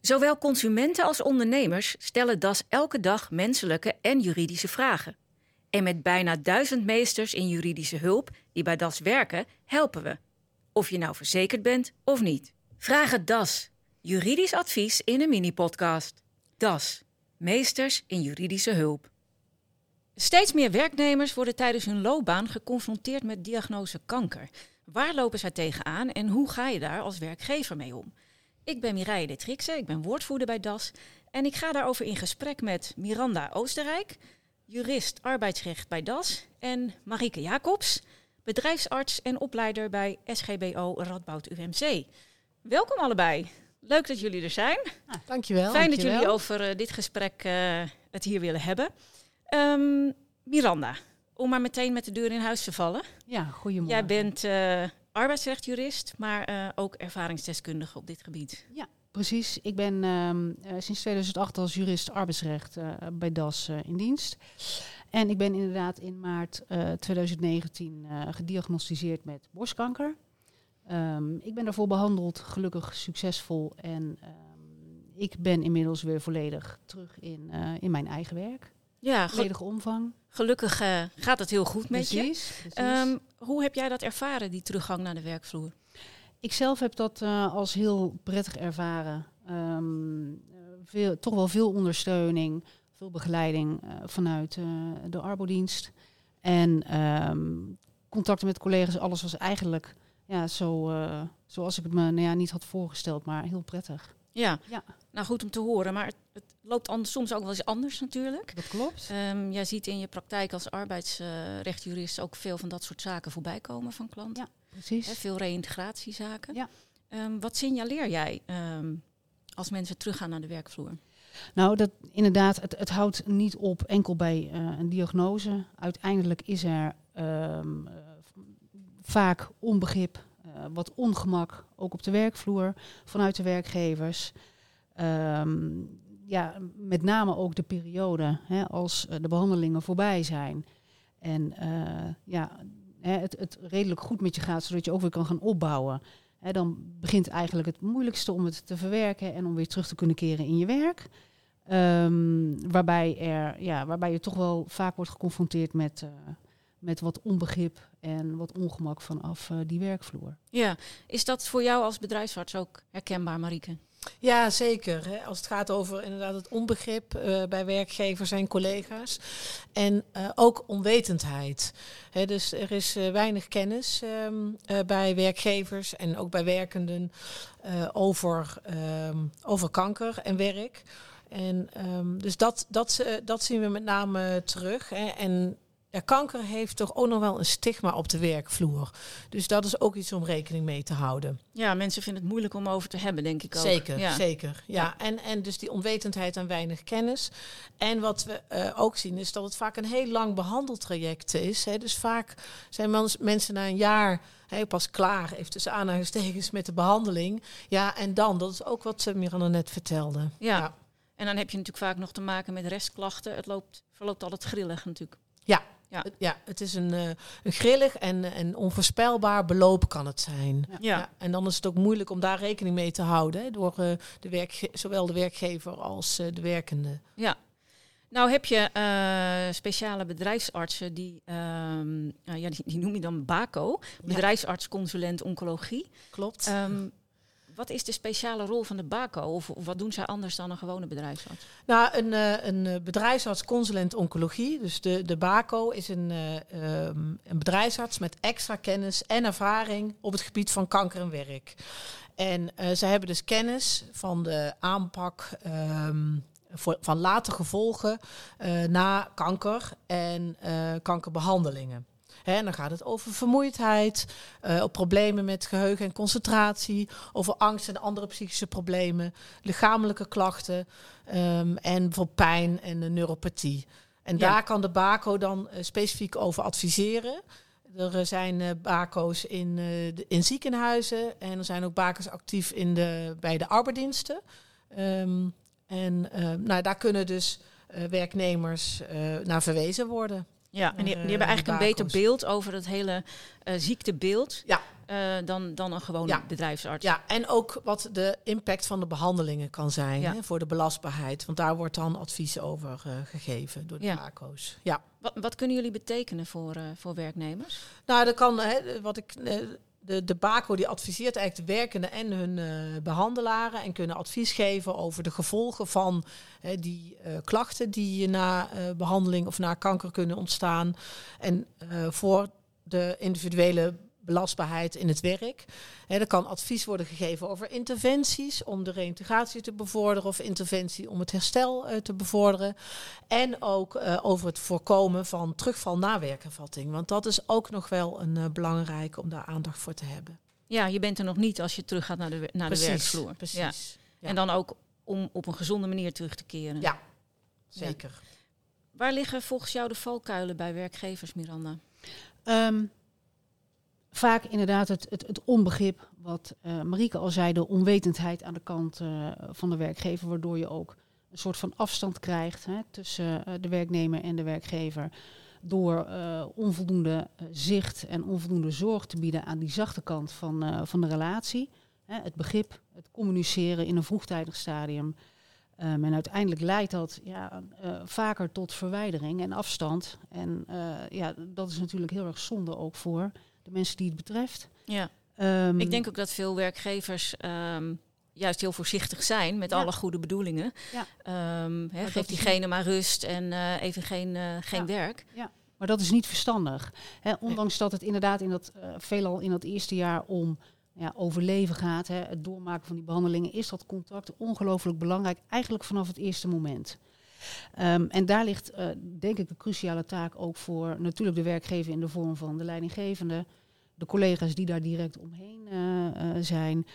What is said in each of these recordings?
Zowel consumenten als ondernemers stellen DAS elke dag menselijke en juridische vragen. En met bijna duizend meesters in juridische hulp die bij DAS werken, helpen we. Of je nou verzekerd bent of niet. Vraag het DAS. Juridisch advies in een mini-podcast. DAS. Meesters in juridische hulp. Steeds meer werknemers worden tijdens hun loopbaan geconfronteerd met diagnose kanker. Waar lopen zij tegenaan en hoe ga je daar als werkgever mee om? Ik ben Mireille de Trixen, ik ben woordvoerder bij DAS. En ik ga daarover in gesprek met Miranda Oostenrijk, jurist arbeidsrecht bij DAS. En Marike Jacobs, bedrijfsarts en opleider bij SGBO Radboud UMC. Welkom allebei. Leuk dat jullie er zijn. Ah, dankjewel. Fijn dankjewel. dat jullie over uh, dit gesprek uh, het hier willen hebben. Um, Miranda, om maar meteen met de deur in huis te vallen. Ja, goedemorgen. Jij bent uh, arbeidsrechtjurist, maar ook ervaringsdeskundige op dit gebied. Ja, precies. Ik ben um, sinds 2008 als jurist arbeidsrecht bij DAS in dienst. En ik ben inderdaad in maart 2019 gediagnosticeerd met borstkanker. Um, ik ben daarvoor behandeld, gelukkig succesvol. En um, ik ben inmiddels weer volledig terug in, in mijn eigen werk. Ja, volledige omvang. Gelukkig uh, gaat het heel goed met precies, je. Precies. Um, hoe heb jij dat ervaren, die teruggang naar de werkvloer? Ik zelf heb dat uh, als heel prettig ervaren. veel, toch wel veel ondersteuning, veel begeleiding vanuit de arbodienst. En contacten met collega's, alles was eigenlijk ja, zo, zoals ik het me nou ja, niet had voorgesteld, maar heel prettig. Ja. ja, nou goed om te horen, maar het, het loopt anders, soms ook wel eens anders natuurlijk. Dat klopt. Um, jij ziet in je praktijk als arbeidsrechtjurist uh, ook veel van dat soort zaken voorbij komen van klanten. Ja, precies. He, veel reïntegratiezaken. Ja. Um, wat signaleer jij um, als mensen teruggaan naar de werkvloer? Nou, dat, inderdaad, het, het houdt niet op enkel bij uh, een diagnose. Uiteindelijk is er uh, vaak onbegrip, wat ongemak, ook op de werkvloer, vanuit de werkgevers. Um, ja, met name ook de periode, hè, als de behandelingen voorbij zijn. En ja, hè, het, het redelijk goed met je gaat, zodat je ook weer kan gaan opbouwen. Hè, dan begint eigenlijk het moeilijkste om het te verwerken en om weer terug te kunnen keren in je werk. Um, waarbij, er, ja, waarbij je toch wel vaak wordt geconfronteerd met, met wat onbegrip en wat ongemak vanaf uh, die werkvloer. Ja, is dat voor jou als bedrijfsarts ook herkenbaar, Marieke? Ja, zeker. Hè. Als het gaat over inderdaad het onbegrip uh, bij werkgevers en collega's. En uh, ook onwetendheid. Hè, dus er is uh, weinig kennis um, bij werkgevers en ook bij werkenden over, um, over kanker en werk. En um, dus dat, dat, dat zien we met name terug. Hè. En ja, kanker heeft toch ook nog wel een stigma op de werkvloer. Dus dat is ook iets om rekening mee te houden. Ja, mensen vinden het moeilijk om over te hebben, denk ik ook. Zeker, ja. zeker. Ja. ja. En, en dus die onwetendheid en weinig kennis. En wat we uh, ook zien is dat het vaak een heel lang behandeltraject is. Hè. Dus vaak zijn mens, mensen na een jaar hey, pas klaar, even tussen aanhalingstekens, met de behandeling. Ja, en dan, dat is ook wat Miranda net vertelde. Ja. ja. En dan heb je natuurlijk vaak nog te maken met restklachten. Het loopt, verloopt altijd grillig natuurlijk. Ja, ja. ja, het is een, uh, een grillig en, en onvoorspelbaar beloop kan het zijn. Ja. En dan is het ook moeilijk om daar rekening mee te houden. Hè, door uh, de werkge- zowel de werkgever als uh, de werkende. Ja. Nou heb je uh, speciale bedrijfsartsen die, uh, ja, die, die, noem je dan BACO, bedrijfsarts-consulent oncologie. Klopt. Um, wat is de speciale rol van de BACO? Of, wat doen zij anders dan een gewone bedrijfsarts? Nou, een, uh, een bedrijfsarts consulent oncologie. Dus de, de BACO is een, uh, um, een bedrijfsarts met extra kennis en ervaring op het gebied van kanker en werk. En zij hebben dus kennis van de aanpak voor, van late gevolgen na kanker en kankerbehandelingen. En dan gaat het over vermoeidheid, uh, problemen met geheugen en concentratie, over angst en andere psychische problemen, lichamelijke klachten um, en voor pijn en uh, neuropathie. En ja. daar kan de BACO dan uh, specifiek over adviseren. Er zijn uh, BACO's in, de, in ziekenhuizen en er zijn ook BACO's actief in de, bij de arbeidsdiensten. Um, en nou, daar kunnen dus werknemers naar verwezen worden. Ja, en die, die hebben eigenlijk een beter beeld over het hele uh, ziektebeeld. Ja. eh, dan, dan een gewone Ja. bedrijfsarts. Ja, en ook wat de impact van de behandelingen kan zijn Ja. hè, voor de belastbaarheid. Want daar wordt dan advies over eh, gegeven door de Ja. BACO's. Ja. Wat, wat kunnen jullie betekenen voor, eh, voor werknemers? Nou, dat kan, hè, wat ik, eh, de, de BACO die adviseert eigenlijk de werkenden en hun eh, behandelaren en kunnen advies geven over de gevolgen van die eh, klachten die na eh, behandeling of na kanker kunnen ontstaan. En voor de individuele belastbaarheid in het werk. Hè, er kan advies worden gegeven over interventies om de reïntegratie te bevorderen of interventie om het herstel eh, te bevorderen. En ook eh, over het voorkomen van terugval na werkervatting. Want dat is ook nog wel een eh, belangrijk om daar aandacht voor te hebben. Ja, je bent er nog niet als je terug gaat naar de, naar de werkvloer. Precies. Ja. Ja. En dan ook om op een gezonde manier terug te keren. Ja, zeker. Waar liggen volgens jou de valkuilen bij werkgevers, Miranda? Ehm, vaak inderdaad het, het, het onbegrip, wat eh Marieke al zei, de onwetendheid aan de kant eh, van de werkgever, waardoor je ook een soort van afstand krijgt hè, tussen eh, de werknemer en de werkgever. Door onvoldoende zicht en onvoldoende zorg te bieden aan die zachte kant van, van de relatie. Hè, het begrip, het communiceren in een vroegtijdig stadium. Ehm, en uiteindelijk leidt dat ja, vaker tot verwijdering en afstand. En ja, dat is natuurlijk heel erg zonde ook voor de mensen die het betreft. Ja. Ehm, Ik denk ook dat veel werkgevers ehm, juist heel voorzichtig zijn met Ja. alle goede bedoelingen. Ja. Dat geef diegene maar rust en eh, even geen, eh, geen Ja. werk. Maar dat is niet verstandig. Ondanks dat het inderdaad in dat, eh, veelal in dat eerste jaar om ja, overleven gaat, hè, het doormaken van die behandelingen, is dat contact ongelooflijk belangrijk, eigenlijk vanaf het eerste moment. Ehm, en daar ligt, eh, denk ik, de cruciale taak ook voor natuurlijk de werkgever in de vorm van de leidinggevende, de collega's die daar direct omheen eh, eh, zijn,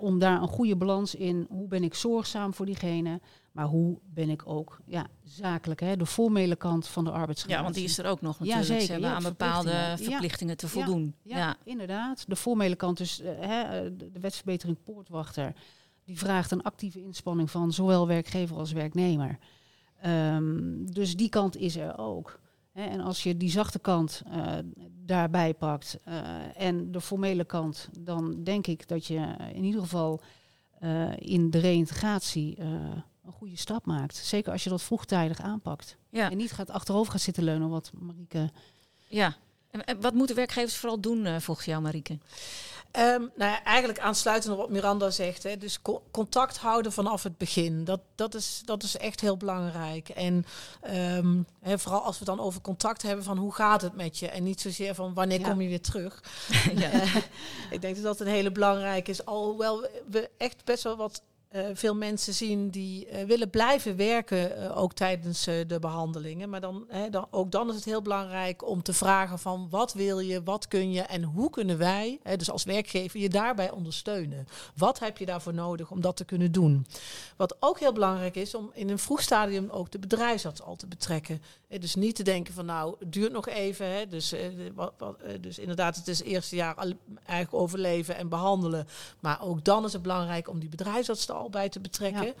om daar een goede balans in, hoe ben ik zorgzaam voor diegene, maar hoe ben ik ook ja, zakelijk, hè, de formele kant van de arbeidsrelatie. Ja, want die is er ook nog Ja, natuurlijk. zeker. Ze hebben Ja, aan bepaalde verplichtingen. Ja. verplichtingen te Ja. voldoen. Ja, Ja. inderdaad. De formele kant, dus hè, de wetsverbetering poortwachter, die vraagt een actieve inspanning van zowel werkgever als werknemer. Ehm, dus die kant is er ook. En als je die zachte kant eh, daarbij pakt eh, en de formele kant, dan denk ik dat je in ieder geval eh, in de reïntegratie eh, een goede stap maakt. Zeker als je dat vroegtijdig aanpakt. Ja. En niet gaat achterover gaat zitten leunen, wat Marieke ja. En, en wat moeten werkgevers vooral doen volgens jou, Marieke? Ehm, nou ja, eigenlijk aansluitend op wat Miranda zegt. Hè, dus co- contact houden vanaf het begin. Dat, dat, is, dat is echt heel belangrijk. En ehm, hè, vooral als we dan over contact hebben van hoe gaat het met je. En niet zozeer van wanneer Ja. kom je weer terug. ja. Eh, ik denk dat dat een hele belangrijke is. Alhoewel we echt best wel wat eh, veel mensen zien die eh, willen blijven werken, eh, ook tijdens de behandelingen. Maar dan, hè, ook dan is het heel belangrijk om te vragen van wat wil je, wat kun je en hoe kunnen wij, hè, dus als werkgever, je daarbij ondersteunen. Wat heb je daarvoor nodig om dat te kunnen doen? Wat ook heel belangrijk is om in een vroeg stadium ook de bedrijfsarts al te betrekken. Eh, dus niet te denken van nou, het duurt nog even. Hè, dus, eh, wat, wat, eh, dus inderdaad, het is het eerste jaar eigenlijk overleven en behandelen. Maar ook dan is het belangrijk om die bedrijfsarts er al bij te betrekken.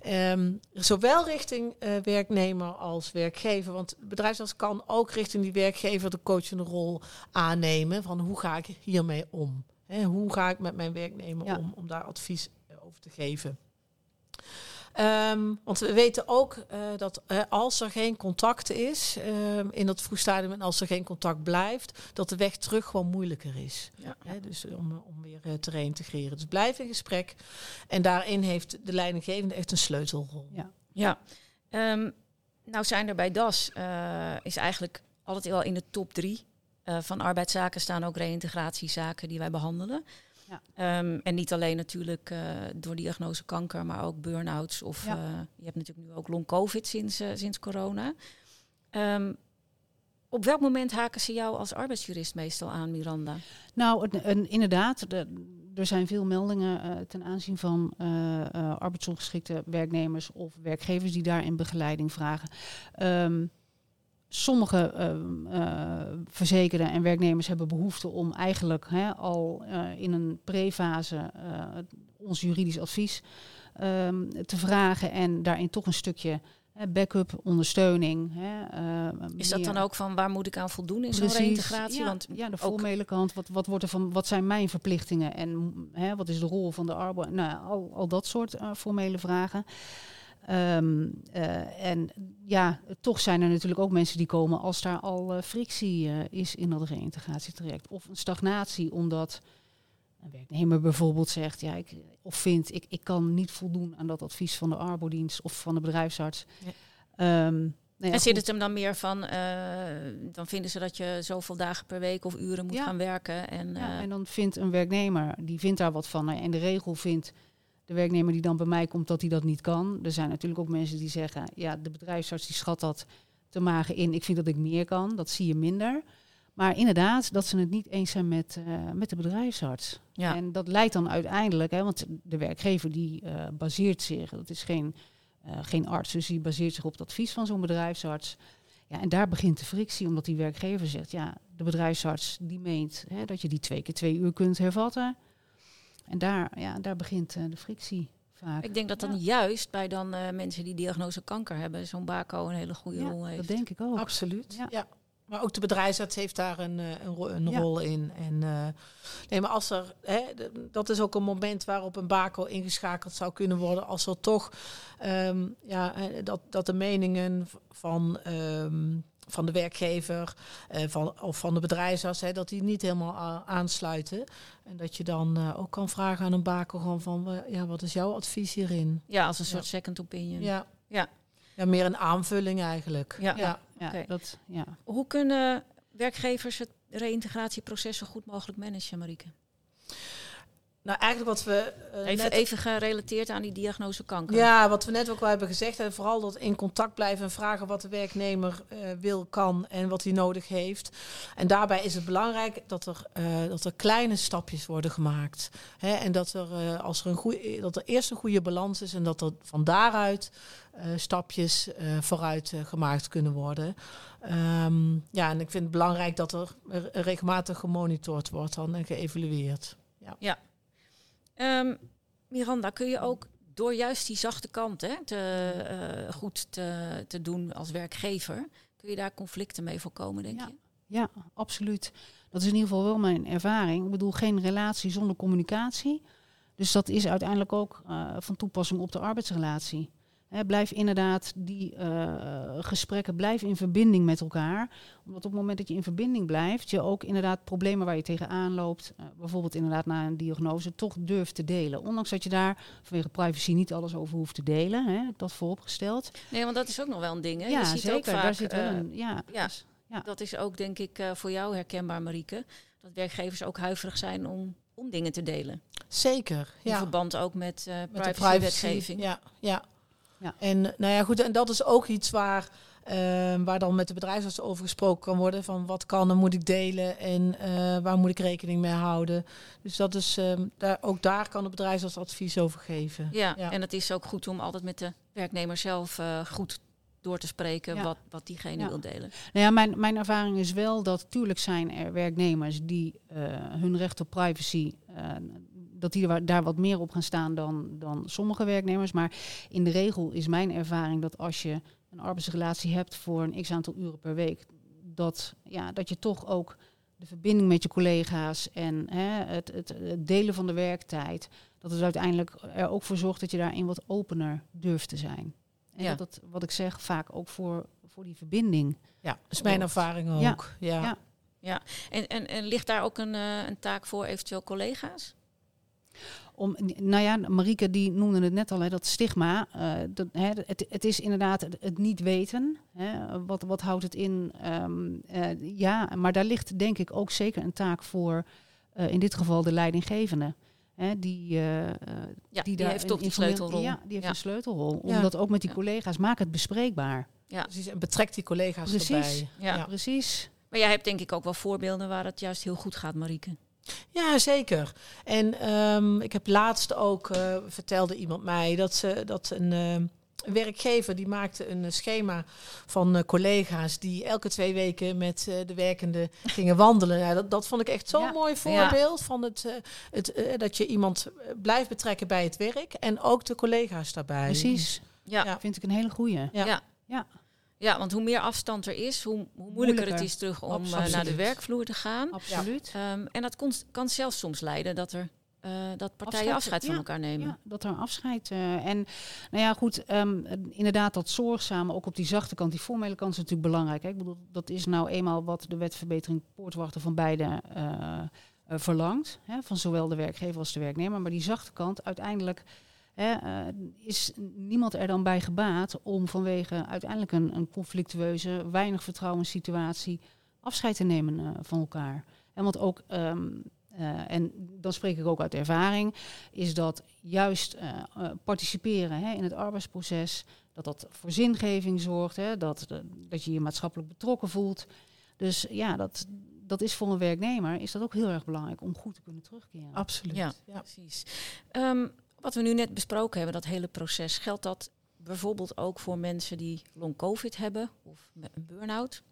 Ehm, zowel richting werknemer als werkgever. Want de bedrijfsarts kan ook richting die werkgever de coachende rol aannemen. Van hoe ga ik hiermee om? Hè, hoe ga ik met mijn werknemer Ja. om? Om daar advies over te geven. Ehm, want we weten ook eh, dat eh, als er geen contact is ehm, in dat vroegstadium en als er geen contact blijft, dat de weg terug gewoon moeilijker is. Ja. Hè, dus om, om weer eh, te reïntegreren. Dus blijf in gesprek. En daarin heeft de leidinggevende echt een sleutelrol. Ja. Ja. Ehm, nou zijn er bij DAS, is eigenlijk altijd wel in de top drie van arbeidszaken staan ook reïntegratiezaken die wij behandelen. Ja. Ehm, en niet alleen natuurlijk eh, door diagnose kanker, maar ook burn-outs. Of Ja. eh, je hebt natuurlijk nu ook long-covid sinds, eh, sinds corona. Ehm, op welk moment haken ze jou als arbeidsjurist meestal aan, Miranda? Nou, een- inderdaad, de- er zijn veel meldingen ten aanzien van arbeidsongeschikte werknemers of werkgevers die daarin begeleiding vragen. Ehm, sommige ehm, eh, verzekerden en werknemers hebben behoefte om eigenlijk hè, al eh, in een pre-fase eh, ons juridisch advies ehm, te vragen en daarin toch een stukje Hè, backup, ondersteuning. Hè, eh, Is dat dan ook van waar moet ik aan voldoen in zo'n Precies, reïntegratie? Ja, Want ja, de formele kant. Wat, wat, wordt er van, wat zijn mijn verplichtingen en hè, wat is de rol van de arbeider? Nou, al, al dat soort formele vragen. Ehm, eh, en ja, toch zijn er natuurlijk ook mensen die komen als daar al eh, frictie eh, is in dat reïntegratietraject. Of een stagnatie, omdat een werknemer bijvoorbeeld zegt, ja, ik, of vindt, ik, ik kan niet voldoen aan dat advies van de arbodienst of van de bedrijfsarts. Ja. Ehm, nou ja, en zit het hem dan meer van, dan vinden ze dat je zoveel dagen per week of uren moet Ja. gaan werken. En, Ja, en dan vindt een werknemer, die vindt daar wat van. En de regel vindt de werknemer die dan bij mij komt dat hij dat niet kan. Er zijn natuurlijk ook mensen die zeggen, ja, de bedrijfsarts die schat dat te magen in. Ik vind dat ik meer kan, dat zie je minder. Maar inderdaad, dat ze het niet eens zijn met, eh, met de bedrijfsarts. ja. En dat leidt dan uiteindelijk, hè, want de werkgever die eh, baseert zich, dat is geen, eh, geen arts, dus die baseert zich op het advies van zo'n bedrijfsarts. Ja, en daar begint de frictie, omdat die werkgever zegt, ja, de bedrijfsarts die meent hè, dat je die twee keer twee uur kunt hervatten. En daar, ja, daar begint eh, de frictie vaak. Ik denk dat dan Ja. juist bij dan eh, mensen die diagnose kanker hebben, zo'n BACO een hele goede Ja, rol heeft. dat denk ik ook. Absoluut. Ja. Ja. Maar ook de bedrijfsarts heeft daar een, eh, een, ro- een Ja. rol in. En, eh, nee, maar als er, hè, dat is ook een moment waarop een BACO ingeschakeld zou kunnen worden. Als er toch ehm, ja, dat, dat de meningen van, ehm, van de werkgever eh, van, of van de bedrijfsarts, hè, dat die niet helemaal a- aansluiten. En dat je dan eh, ook kan vragen aan een BACO gewoon van, ja, wat is jouw advies hierin? Ja, als een Ja. soort second opinion. Ja. Ja. ja, meer een aanvulling eigenlijk. Ja. ja. Dat, ja. Hoe kunnen werkgevers het reïntegratieproces zo goed mogelijk managen, Marieke? Nou, eigenlijk wat we eh, Even, net even gerelateerd aan die diagnose kanker. Ja, wat we net ook wel hebben gezegd. En vooral dat in contact blijven en vragen wat de werknemer eh, wil, kan en wat hij nodig heeft. En daarbij is het belangrijk dat er, eh, dat er kleine stapjes worden gemaakt. Hè, en dat er, als er, een goeie, dat er eerst een goede balans is en dat er van daaruit stapjes vooruit gemaakt kunnen worden. Ehm, ja, en ik vind het belangrijk dat er regelmatig gemonitord wordt dan en geëvalueerd. Ehm, Miranda, kun je ook door juist die zachte kant hè, te, eh, goed te, te doen als werkgever, kun je daar conflicten mee voorkomen, denk Ja. je? Ja, absoluut. Dat is in ieder geval wel mijn ervaring. Ik bedoel, geen relatie zonder communicatie. Dus dat is uiteindelijk ook eh, van toepassing op de arbeidsrelatie. Hè, blijf inderdaad die eh, gesprekken, blijf in verbinding met elkaar. Omdat op het moment dat je in verbinding blijft, je ook inderdaad problemen waar je tegenaan loopt, eh, bijvoorbeeld inderdaad na een diagnose, toch durft te delen. Ondanks dat je daar vanwege privacy niet alles over hoeft te delen, hè, dat vooropgesteld. Nee, want dat is ook nog wel een ding. Hè? Ja, je ziet zeker. ook vaak, daar zit wel eh, een. Ja, ja. dus- ja. Dat is ook, denk ik, eh, voor jou herkenbaar, Marieke. Dat werkgevers ook huiverig zijn om, om dingen te delen. Zeker. In verband ook met, eh met de privacywetgeving. Ja, ja. Ja. En nou ja, goed, en dat is ook iets waar, eh, waar dan met de bedrijfsarts over gesproken kan worden. Van wat kan en moet ik delen en eh, waar moet ik rekening mee houden. Dus dat is, ehm, daar, ook daar kan de bedrijfsarts advies over geven. Ja, Ja. en het is ook goed om altijd met de werknemer zelf eh, goed door te spreken Ja. wat, wat diegene Ja. wil delen. Nou ja, mijn, mijn ervaring is wel dat tuurlijk zijn er werknemers die eh, hun recht op privacy, eh, dat die daar wat meer op gaan staan dan, dan sommige werknemers. Maar in de regel is mijn ervaring dat als je een arbeidsrelatie hebt voor een x aantal uren per week, dat, ja, dat je toch ook de verbinding met je collega's en hè, het, het, het delen van de werktijd, dat het uiteindelijk er ook voor zorgt dat je daarin wat opener durft te zijn. En Ja. dat het, wat ik zeg, vaak ook voor, voor die verbinding. Ja, dat is mijn ervaring ook. Ja. Ja. Ja. En, en, en ligt daar ook een, eh, een taak voor eventueel collega's? Om, nou ja, Marieke die noemde het net al, hè, dat stigma. eh, dat, hè, het, het is inderdaad het, het niet weten. Hè, wat, wat houdt het in? Ehm, eh, ja, maar daar ligt denk ik ook zeker een taak voor, eh, in dit geval de leidinggevende. Hè, die, Ja, die, daar heeft een toch die sleutelrol. Ja, die heeft Ja. een sleutelrol. Ja. Omdat ook met die collega's, maak het bespreekbaar. Ja. Precies, en betrek die collega's Precies. erbij. Ja. Ja. Precies. Maar jij hebt denk ik ook wel voorbeelden waar het juist heel goed gaat, Marieke. Ja, zeker. En ehm, ik heb laatst ook, eh, vertelde iemand mij, dat, ze, dat een, eh, een werkgever die maakte een eh, schema van eh, collega's die elke twee weken met eh, de werkende gingen wandelen. Ja, dat, dat vond ik echt zo'n Ja. mooi voorbeeld van het, eh, het, dat je iemand blijft betrekken bij het werk en ook de collega's daarbij. Precies. Ja. Ja. Vind ik een hele goeie. Ja. Ja. Ja. Want hoe meer afstand er is, hoe, hoe moeilijker, Moeilijker. het is terug om eh, naar de werkvloer te gaan. Absoluut. Ehm, en dat kon, kan zelfs soms leiden dat er eh, dat partijen Afscheid, afscheid van ja. elkaar nemen. Ja, dat er afscheid. eh, en nou ja, goed, ehm, eh, inderdaad, dat zorgzame, ook op die zachte kant, die formele kant is natuurlijk belangrijk. Hè? Ik bedoel, dat is nou eenmaal wat de wetverbetering poortwachten van beide verlangt. Hè? Van zowel de werkgever als de werknemer. Maar die zachte kant, uiteindelijk hè, eh, is niemand er dan bij gebaat om vanwege uiteindelijk een, een conflictueuze, weinig vertrouwenssituatie afscheid te nemen eh, van elkaar. En want ook. ehm, eh, en dan spreek ik ook uit ervaring, is dat juist participeren hè, in het arbeidsproces, dat dat voor zingeving zorgt, hè, dat, dat je je maatschappelijk betrokken voelt. Dus ja, dat, dat is voor een werknemer is dat ook heel erg belangrijk om goed te kunnen terugkeren. Absoluut. Ja. Precies. Ehm, wat we nu net besproken hebben, dat hele proces, geldt dat bijvoorbeeld ook voor mensen die long covid hebben of met een burn-out?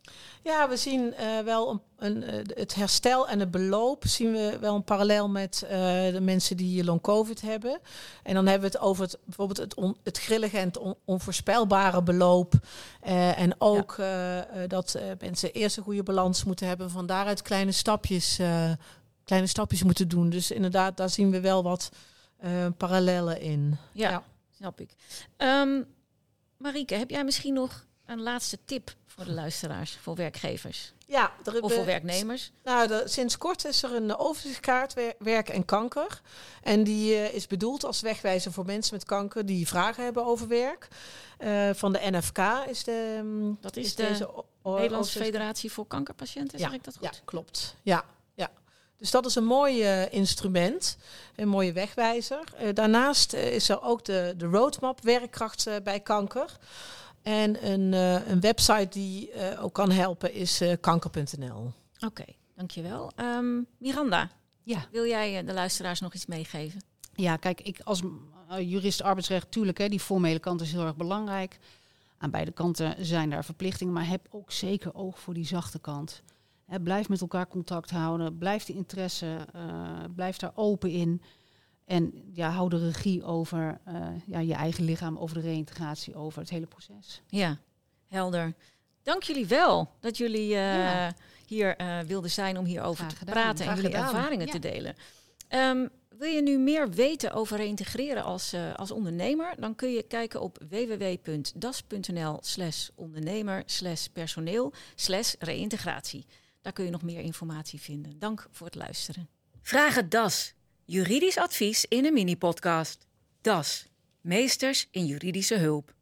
Ja, we zien eh, wel een, een, eh, het herstel en het beloop zien we wel een parallel met eh, de mensen die long covid hebben. En dan hebben we het over het, bijvoorbeeld het, on, het grillige en het on- onvoorspelbare beloop. En ook dat mensen eerst een goede balans moeten hebben, van daaruit kleine stapjes, kleine stapjes moeten doen. Dus inderdaad, daar zien we wel wat eh, parallellen in. Ja, Ja. snap ik. Ehm Marieke, heb jij misschien nog een laatste tip voor de luisteraars, voor werkgevers Ja, er, of voor werknemers? Nou, sinds kort is er een overzichtkaart wer- werk en kanker. En die eh, is bedoeld als wegwijzer voor mensen met kanker die vragen hebben over werk. Eh, van de NFK is de. mm, Dat is is de deze Nederlandse Federatie voor Kankerpatiënten, zeg ik dat goed? Ja, klopt. Ja. Dus dat is een mooi eh, instrument, een mooie wegwijzer. Eh, daarnaast eh, is er ook de, de roadmap werkkracht bij kanker. En een, eh, een website die eh, ook kan helpen is eh, kanker.nl. Oké, dankjewel. Ehm Miranda, Ja. wil jij de luisteraars nog iets meegeven? Ja, kijk, ik als jurist arbeidsrecht, tuurlijk, hè, die formele kant is heel erg belangrijk. Aan beide kanten zijn daar verplichtingen, maar heb ook zeker oog voor die zachte kant. Blijf met elkaar contact houden, blijf de interesse, eh, blijf daar open in. En ja, hou de regie over eh, ja, je eigen lichaam, over de reïntegratie, over het hele proces. Ja, helder. Dank jullie wel dat jullie eh, Ja. hier wilden zijn om hierover Graag te gedaan. praten en jullie gedaan. ervaringen Ja. te delen. Ehm, wil je nu meer weten over reïntegreren als, als ondernemer? Dan kun je kijken op www.das.nl slash ondernemer slash personeel slash reïntegratie. Daar kun je nog meer informatie vinden. Dank voor het luisteren. Vraag het DAS. Juridisch advies in een mini-podcast. DAS. Meesters in juridische hulp.